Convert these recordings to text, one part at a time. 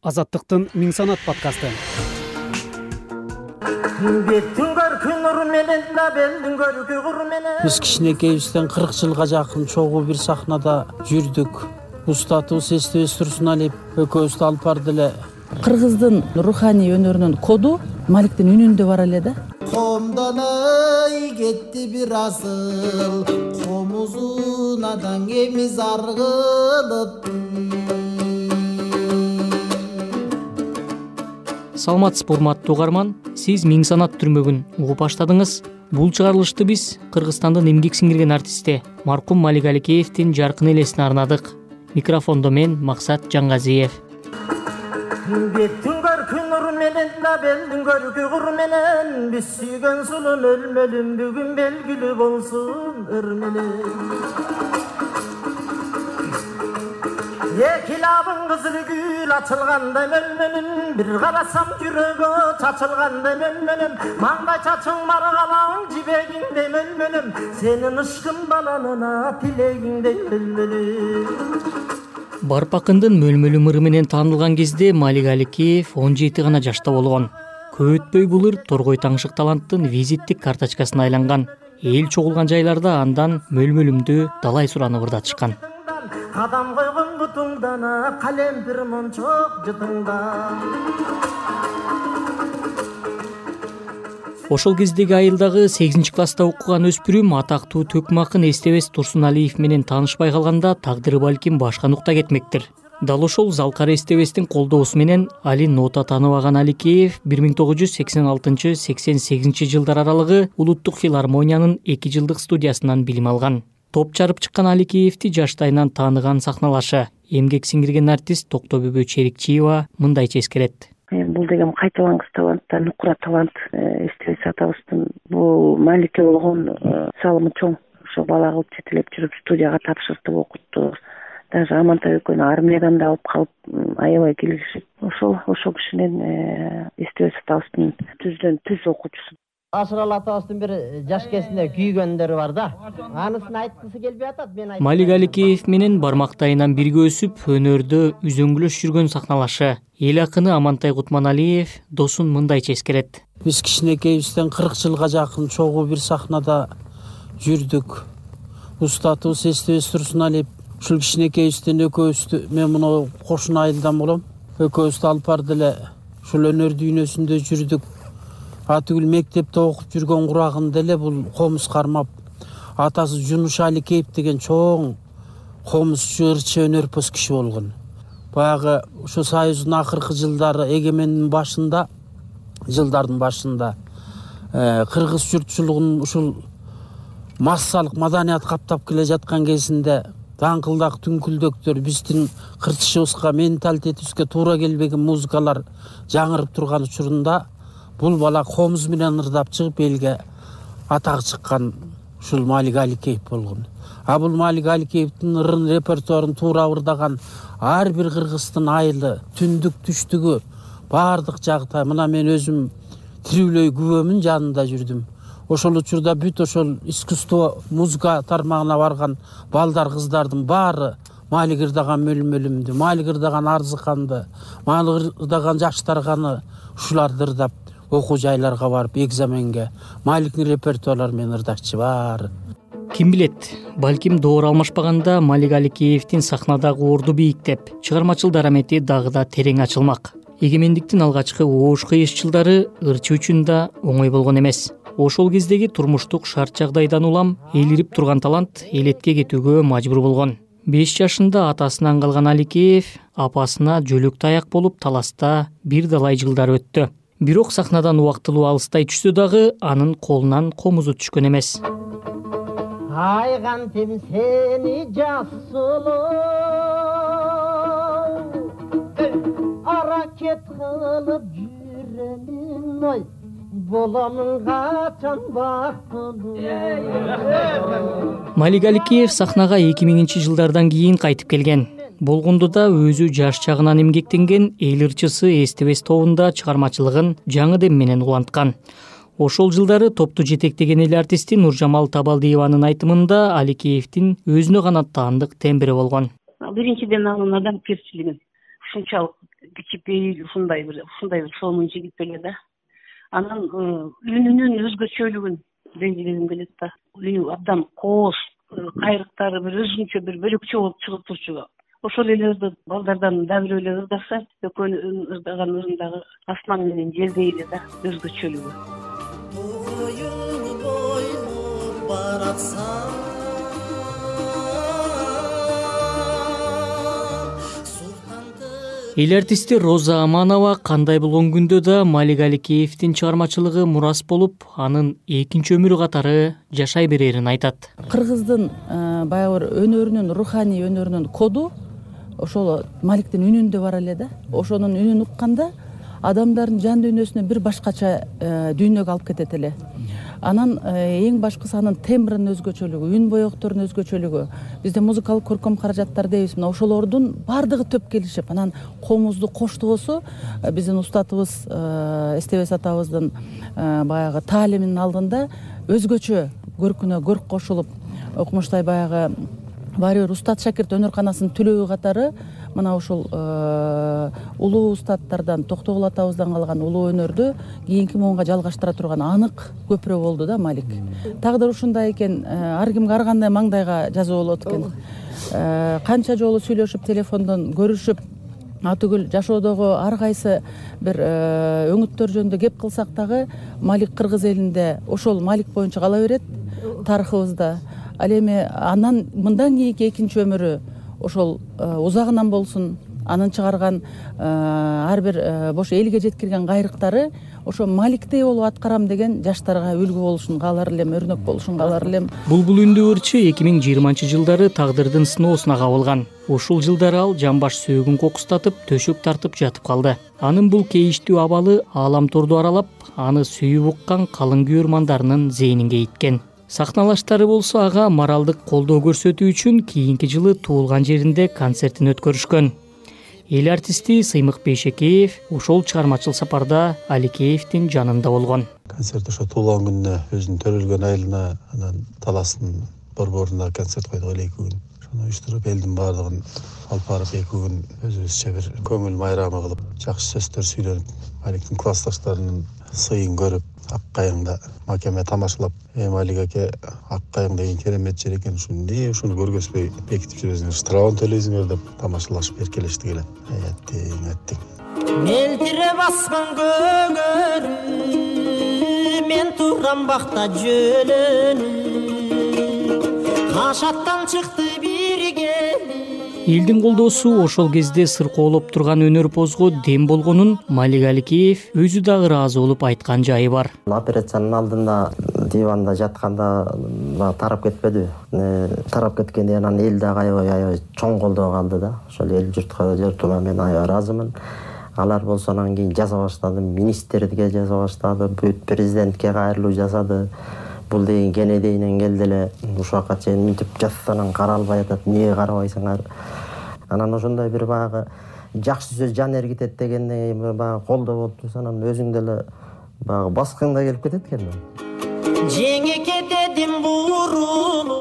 азаттыктын миң санат подкасты. Беттин нуру менен да белдин көркү кур менен. Биз кичинекейибизден кырк жылга жакын чогуу бир сахнада жүрдүк. Устатыбыз эстебес турсуналиев экөөбүздү алып барды эле. Кыргыздын руханий өнөрүнүн коду маликтин үнүндө бар эле да. Комдоной кетти бир асыл. Комузунадан эмиз аргылып саламатсызбы урматтуу угарман сиз миң санат түрмөгүн угуп баштадыңыз. Бул чыгарылышты биз кыргызстандын эмгек сиңирген артисти маркум малик аликеевдин жаркын элесине арнадык. Микрофондо мен максат жангазиев беттин көркү нуру менен да белдин көркү кур менен биз сүйгөн сулуу өлмөлүм бүгүн белгилүү болсун ыр менен эки лабың кызыл гүл ачылгандай мөлмөлүм бир карасам жүрөгү чачылгандай мөлмөлүм маңдай чачың маргалаң жибегиңдей мөлмөлүм сенин ышкың баланына тилегиңдей мөлмөлүм барпакындын мөлмөлүм ыры менен таанылган кезде малик аликеев он жети гана жашта болгон. Көп өтпөй бул ыр торгой таңшык таланттын визиттик карточкасына айланган. Эл чогулган жайларда андан мөлмөлүмдү далай суранып ырдатышкан кадам койгон бутуңдан калемпир мончок жытыңда. Ошол кездеги айылдагы сегизинчи класста окуган өспүрүм атактуу төкмө акын эстебес турсуналиев менен таанышпай калганда тагдыры балким башка нукта кетмектир. Дал ошол залкар эстебестин колдоосу менен али нота тааныбаган аликеев бир миң тогуз жүз сексен алтынчы сексен сегизинчи жылдар аралыгы улуттук филармониянын эки жылдык студиясынан билим алган топ жарып чыккан аликеевди жаштайынан тааныган сахналашы. Эмгек сиңирген артист токтобүбө черикчиева мындайча эскерет. Бул деген кайталангыс талант да нукура талант э, эстебес атабыздын бул маликке болгон э, салымы чоң. Ошо бала кылып жетелеп жүрүп студияга тапшыртып окутту. Даже амантай экөөнү армиядан да алып калып аябай кийлигишип ошол ошол кишинен э, эстебес атабыздын түздөн түз окуучусу ашыралы атабыздын бир жаш кезинде күйгөндөрү бар да. Анысын айткысы келбей атат мен малик аликеев менен бармактайынан бирге өсүп өнөрдө үзөңгүлөш жүргөн сахналашы. Эл акыны амантай кутманалиев досун мындайча эскерет. Биз кичинекейибизден кырк жылга жакын чогуу бир сахнада жүрдүк. Устатыбыз эстебес турсуналиев ушул кичинекейибизден экөөбүздү мен мону кошуна айылдан болом экөөбүздү алып барды эле. Ушул өнөр дүйнөсүндө жүрдүк атүгүл мектепте окуп жүргөн курагында эле бул комуз кармап атасы жунуш аликеев деген чоң комузчу ырчы өнөрпоз киши болгон. Баягы ушул союздун акыркы жылдары эгемендин башында жылдардын башында э, кыргыз журтчулугун ушул массалык маданият каптап келе жаткан кезинде даңкылдак түңкүлдөктөр биздин кыртышыбызга менталитетибизге туура келбеген музыкалар жаңырып турган учурунда бул бала комуз менен ырдап чыгып элге атак чыккан ушул малик аликеев болгон. А бул малик аликеевдин ырын репертуарын туура ырдаган ар бир кыргыздын айылы түндүк түштүгү баардык жагы мына мен өзүм тирүүлөй күбөмүн жанында жүрдүм. Ошол учурда бүт ошол искусство музыка тармагына барган балдар кыздардын баары малик ырдаган мөлмөлүмдү малик ырдаган арзыканды малик ырдаган жаштарганы ушуларды ырдап окуу жайларга барып экзаменге. Маликтин репертуарлары менен ырдачу баары ким билет? Балким доор алмашпаганда малик аликеевдин сахнадагы орду бийиктеп чыгармачыл дарамети дагы да терең ачылмак. Эгемендиктин алгачкы оош кыйыш жылдары ырчы үчүн да оңой болгон эмес. Ошол кездеги турмуштук шарт жагдайдан улам элирип турган талант элетке кетүүгө мажбур болгон. Беш жашында атасынан калган аликеев апасына жөлөк таяк болуп таласта бир далай жылдар өттү бирок сахнадан убактылуу алыстай түшсө дагы анын колунан комузу түшкөн эмес. Ай кантем сени жас сулуу аракет кылып жүрөмүн ой боломун качан бактылуу? Малик аликеев сахнага эки миңинчи жылдардан кийин кайтып келген болгондо да өзү жаш чагынан эмгектенген эл ырчысы эстебес тобунда чыгармачылыгын жаңы дем менен уланткан. Ошол жылдары топту жетектеген эл артисти нуржамал табалдиеванын айтымында аликеевдин өзүнө гана таандык тембри болгон. Биринчиден анын адамгерчилиги ушунчалык кичипейил ушундай бир ушундай бир сонун жигит беле да. Анан үнүнүн өзгөчөлүгүн белгилегим келет да. Үнү абдан кооз кайрыктары бир өзүнчө бир бөлөкчө болуп чыгып турчу ошол эле ырды балдардан дагы эле ырдаса экөөнүн ырдаган ырын дагы асман менен жердей эле да өзгөчөлүгү. Бойлоп баратсаң эл артисти роза аманова кандай болгон күндө да малик аликеевдин чыгармачылыгы мурас болуп анын экинчи өмүрү катары жашай берерин айтат. Кыргыздын э, баягы бир өнөрүнүн руханий өнөрүнүн коду ошол маликтин үнүндө бар эле да. Ошонун үнүн укканда адамдардын жан дүйнөсүнө бир башкача э, дүйнөгө алып кетет эле. Анан э, эң башкысы анын тембринин өзгөчөлүгү үн боекторунун өзгөчөлүгү бизде музыкалык көркөм каражаттар дейбиз. Мына ошолордун баардыгы түп келишип анан комузду коштогосу э, биздин устатыбыз эстебес атабыздын баягы таалиминин алдында өзгөчө көркүнө көрк кошулуп укмуштай баягы баары бир устат шакирт өнөрканасынын түлөгү катары мына ушул э, улуу устаттардан токтогул атабыздан калган улуу өнөрдү кийинки муунга жалгаштыра турган анык көпүрө болду да малик. Тагдыр ушундай экен э, ар кимге ар кандай маңдайга жазуу болот экен. Э, канча жолу сүйлөшүп телефондон көрүшүп атүгүл жашоодогу ар кайсы бир өңүттөр жөнүндө кеп кылсак дагы малик кыргыз элинде ошол малик боюнча кала берет тарыхыбызда ал эми андан мындан кийинки экинчи өмүрү ошол э, узагынан болсун анын чыгарган э, ар бир э, бош элге жеткирген кайрыктары ошо маликтей болуп аткарам деген жаштарга үлгү болушун каалар элем өрнөк болушун каалар элем. Булбул үндүү эки миң жыйырманчы жылдары тагдырдын сыноосуна кабылган ушул жылдары ал жамбаш сөөгүн кокустатып төшөк тартып жатып калды. Анын бул кейиштүү абалы аалам торду аралап аны сүйүп уккан калың күйөрмандарынын зээнин кейиткен сахналаштары болсо ага моралдык колдоо көрсөтүү үчүн кийинки жылы туулган жеринде концертин өткөрүшкөн. Эл артисти сыймык бейшекеев ошол чыгармачыл сапарда аликеевдин жанында болгон. Концерт ошо туулган күнүнө өзүнүн төрөлгөн айылына анан таластын борборунда концерт койдук эле эки күн. Ошону уюштуруп элдин баардыгын алып барып эки күн өзүбүзчө бир көңүл майрамы кылып жакшы сөздөр сүйлөнүп маликтин классташтарынын сыйын көрүп ак кайыңда макеме тамашалап э малик аке ак кайың деген керемет жер экен ушу эмне ушуну көргөзбөй бекитип жүрөсүңөр штрафын төлөйсүңөр деп тамашалашып эркелештик эле аттиң аттиң мелтире баскан көгөрү мен турам бакта жөлөнүп кашаттан чыкты бир келин элдин колдоосу ошол кезде сыркоолоп турган өнөрпозго дем болгонун малик аликеев өзү дагы ыраазы болуп айткан жайы бар. Операциянын алдында диванда жатканда баягы тарап кетпедиби тарап кеткенден кийин анан эл дагы аябай аябай чоң колдоо калды да. Ошол эл журтка журтума мен аябай ыраазымын. Алар болсо анан кийин жаза баштады министрге жаза баштады бүт президентке кайрылуу жасады бул деген кенедейинен келди эле ушул жака чейин мынтип анан каралбай атат эмнеге карабайсыңар анан ошондой бир баягы жакшы сөз жан эргитет дегенден кийин баягы колдоо болуп турса анан өзүң деле баягы баскың да келип кетет экен жеңе кетедим бурулуп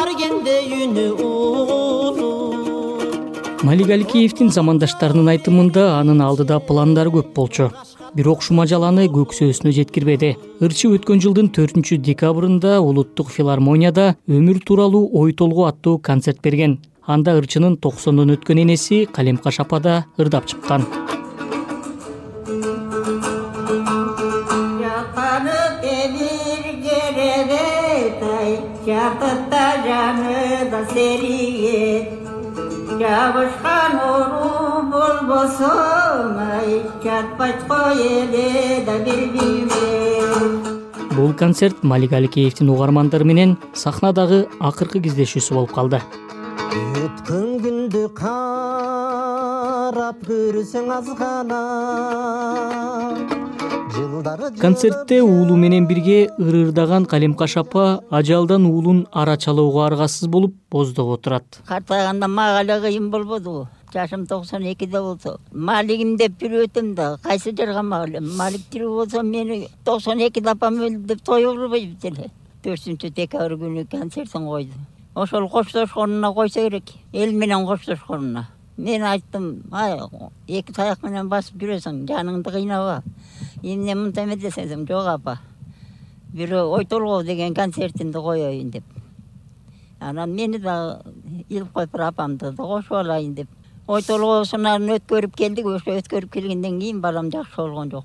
ар кемде үнү улуу малик аликеевдин замандаштарынын айтымында анын алдыда пландары көп болчу бирок шума жаланы көксөөсүнө жеткирбеди ырчы өткөн жылдын төртүнчү декабрында улуттук филармонияда өмүр тууралуу ой толгоо аттуу концерт берген. Анда ырчынын токсондон өткөн энеси калемкаш апа да ырдап чыккан. Да жаны да серигет жабышкан ай жатпайт го эле да бирбиме бул концерт малик аликеевдин угармандары менен сахнадагы акыркы кездешүүсү болуп калды. Өткөн күндү карап көрсөң азгана концертте уулу менен бирге ыр ырдаган калемкаш апа ажалдан уулун ара чалууга аргасыз болуп боздоп отурат. Картайганда мага эле кыйын болбодубу жашым токсон экиде болсо малигим деп жүрүп өтөм да кайсы жаргамак элем малик тирүү болсо мени токсон экиде апам өлдү деп той кылбайбыз эле төртүнчү декабрь күнү концертин койду. Ошол коштошконуна койсо керек. Эл менен коштошконуна. Мен айттым ай эки таяк менен басып жүрөсүң жаныңды кыйнаба эмне эмесе десем жок апа. Бирөө ой толгоо деген концертинди коеюн деп. Анан мени дагы илип коюп туруп апамды да кошуп алайын деп ой толгоосунан өткөрүп келдик. Ошо өткөрүп келгенден кийин балам жакшы болгон жок.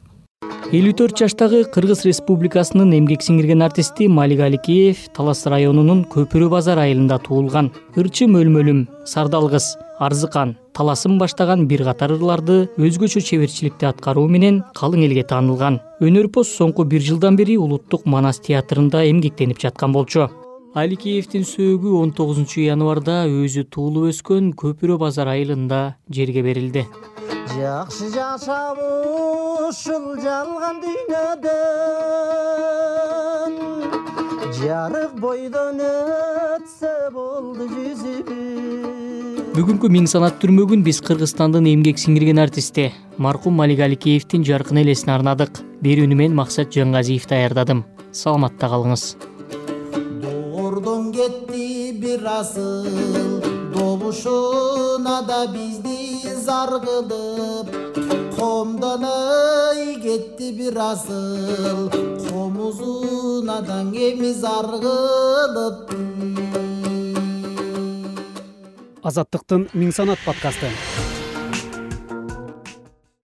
Элүү төрт жаштагы кыргыз республикасынын эмгек сиңирген артисти малик аликеев талас районунун көпүрө базар айылында туулган. Ырчым өлмөлүм сардалгыс арзыкан таласым баштаган бир катар ырларды өзгөчө чеберчиликти аткаруу менен калың элге таанылган. Өнөрпоз соңку бир жылдан бери улуттук манас театрында эмгектенип жаткан болчу аликеевдин сөөгү он тогузунчу январда өзү туулуп өскөн көпүрө базар айылында жерге берилди. Жакшы жашап ушул жалган дүйнөдөн. Жарык бойдон өтсө болду жүзүбүз. Бүгүнкү миң санат түрмөгүн биз кыргызстандын эмгек сиңирген артисти маркум малик аликеевдин жаркын элесине арнадык. Берүүнү мен максат жангазиев даярдадым саламатта калыңыз кетти бир асыл. Добушуна да бизди зар кылып комдоной кетти бир асыл. Комузунадан эми зар кылып. Азаттыктын миң санат подкасты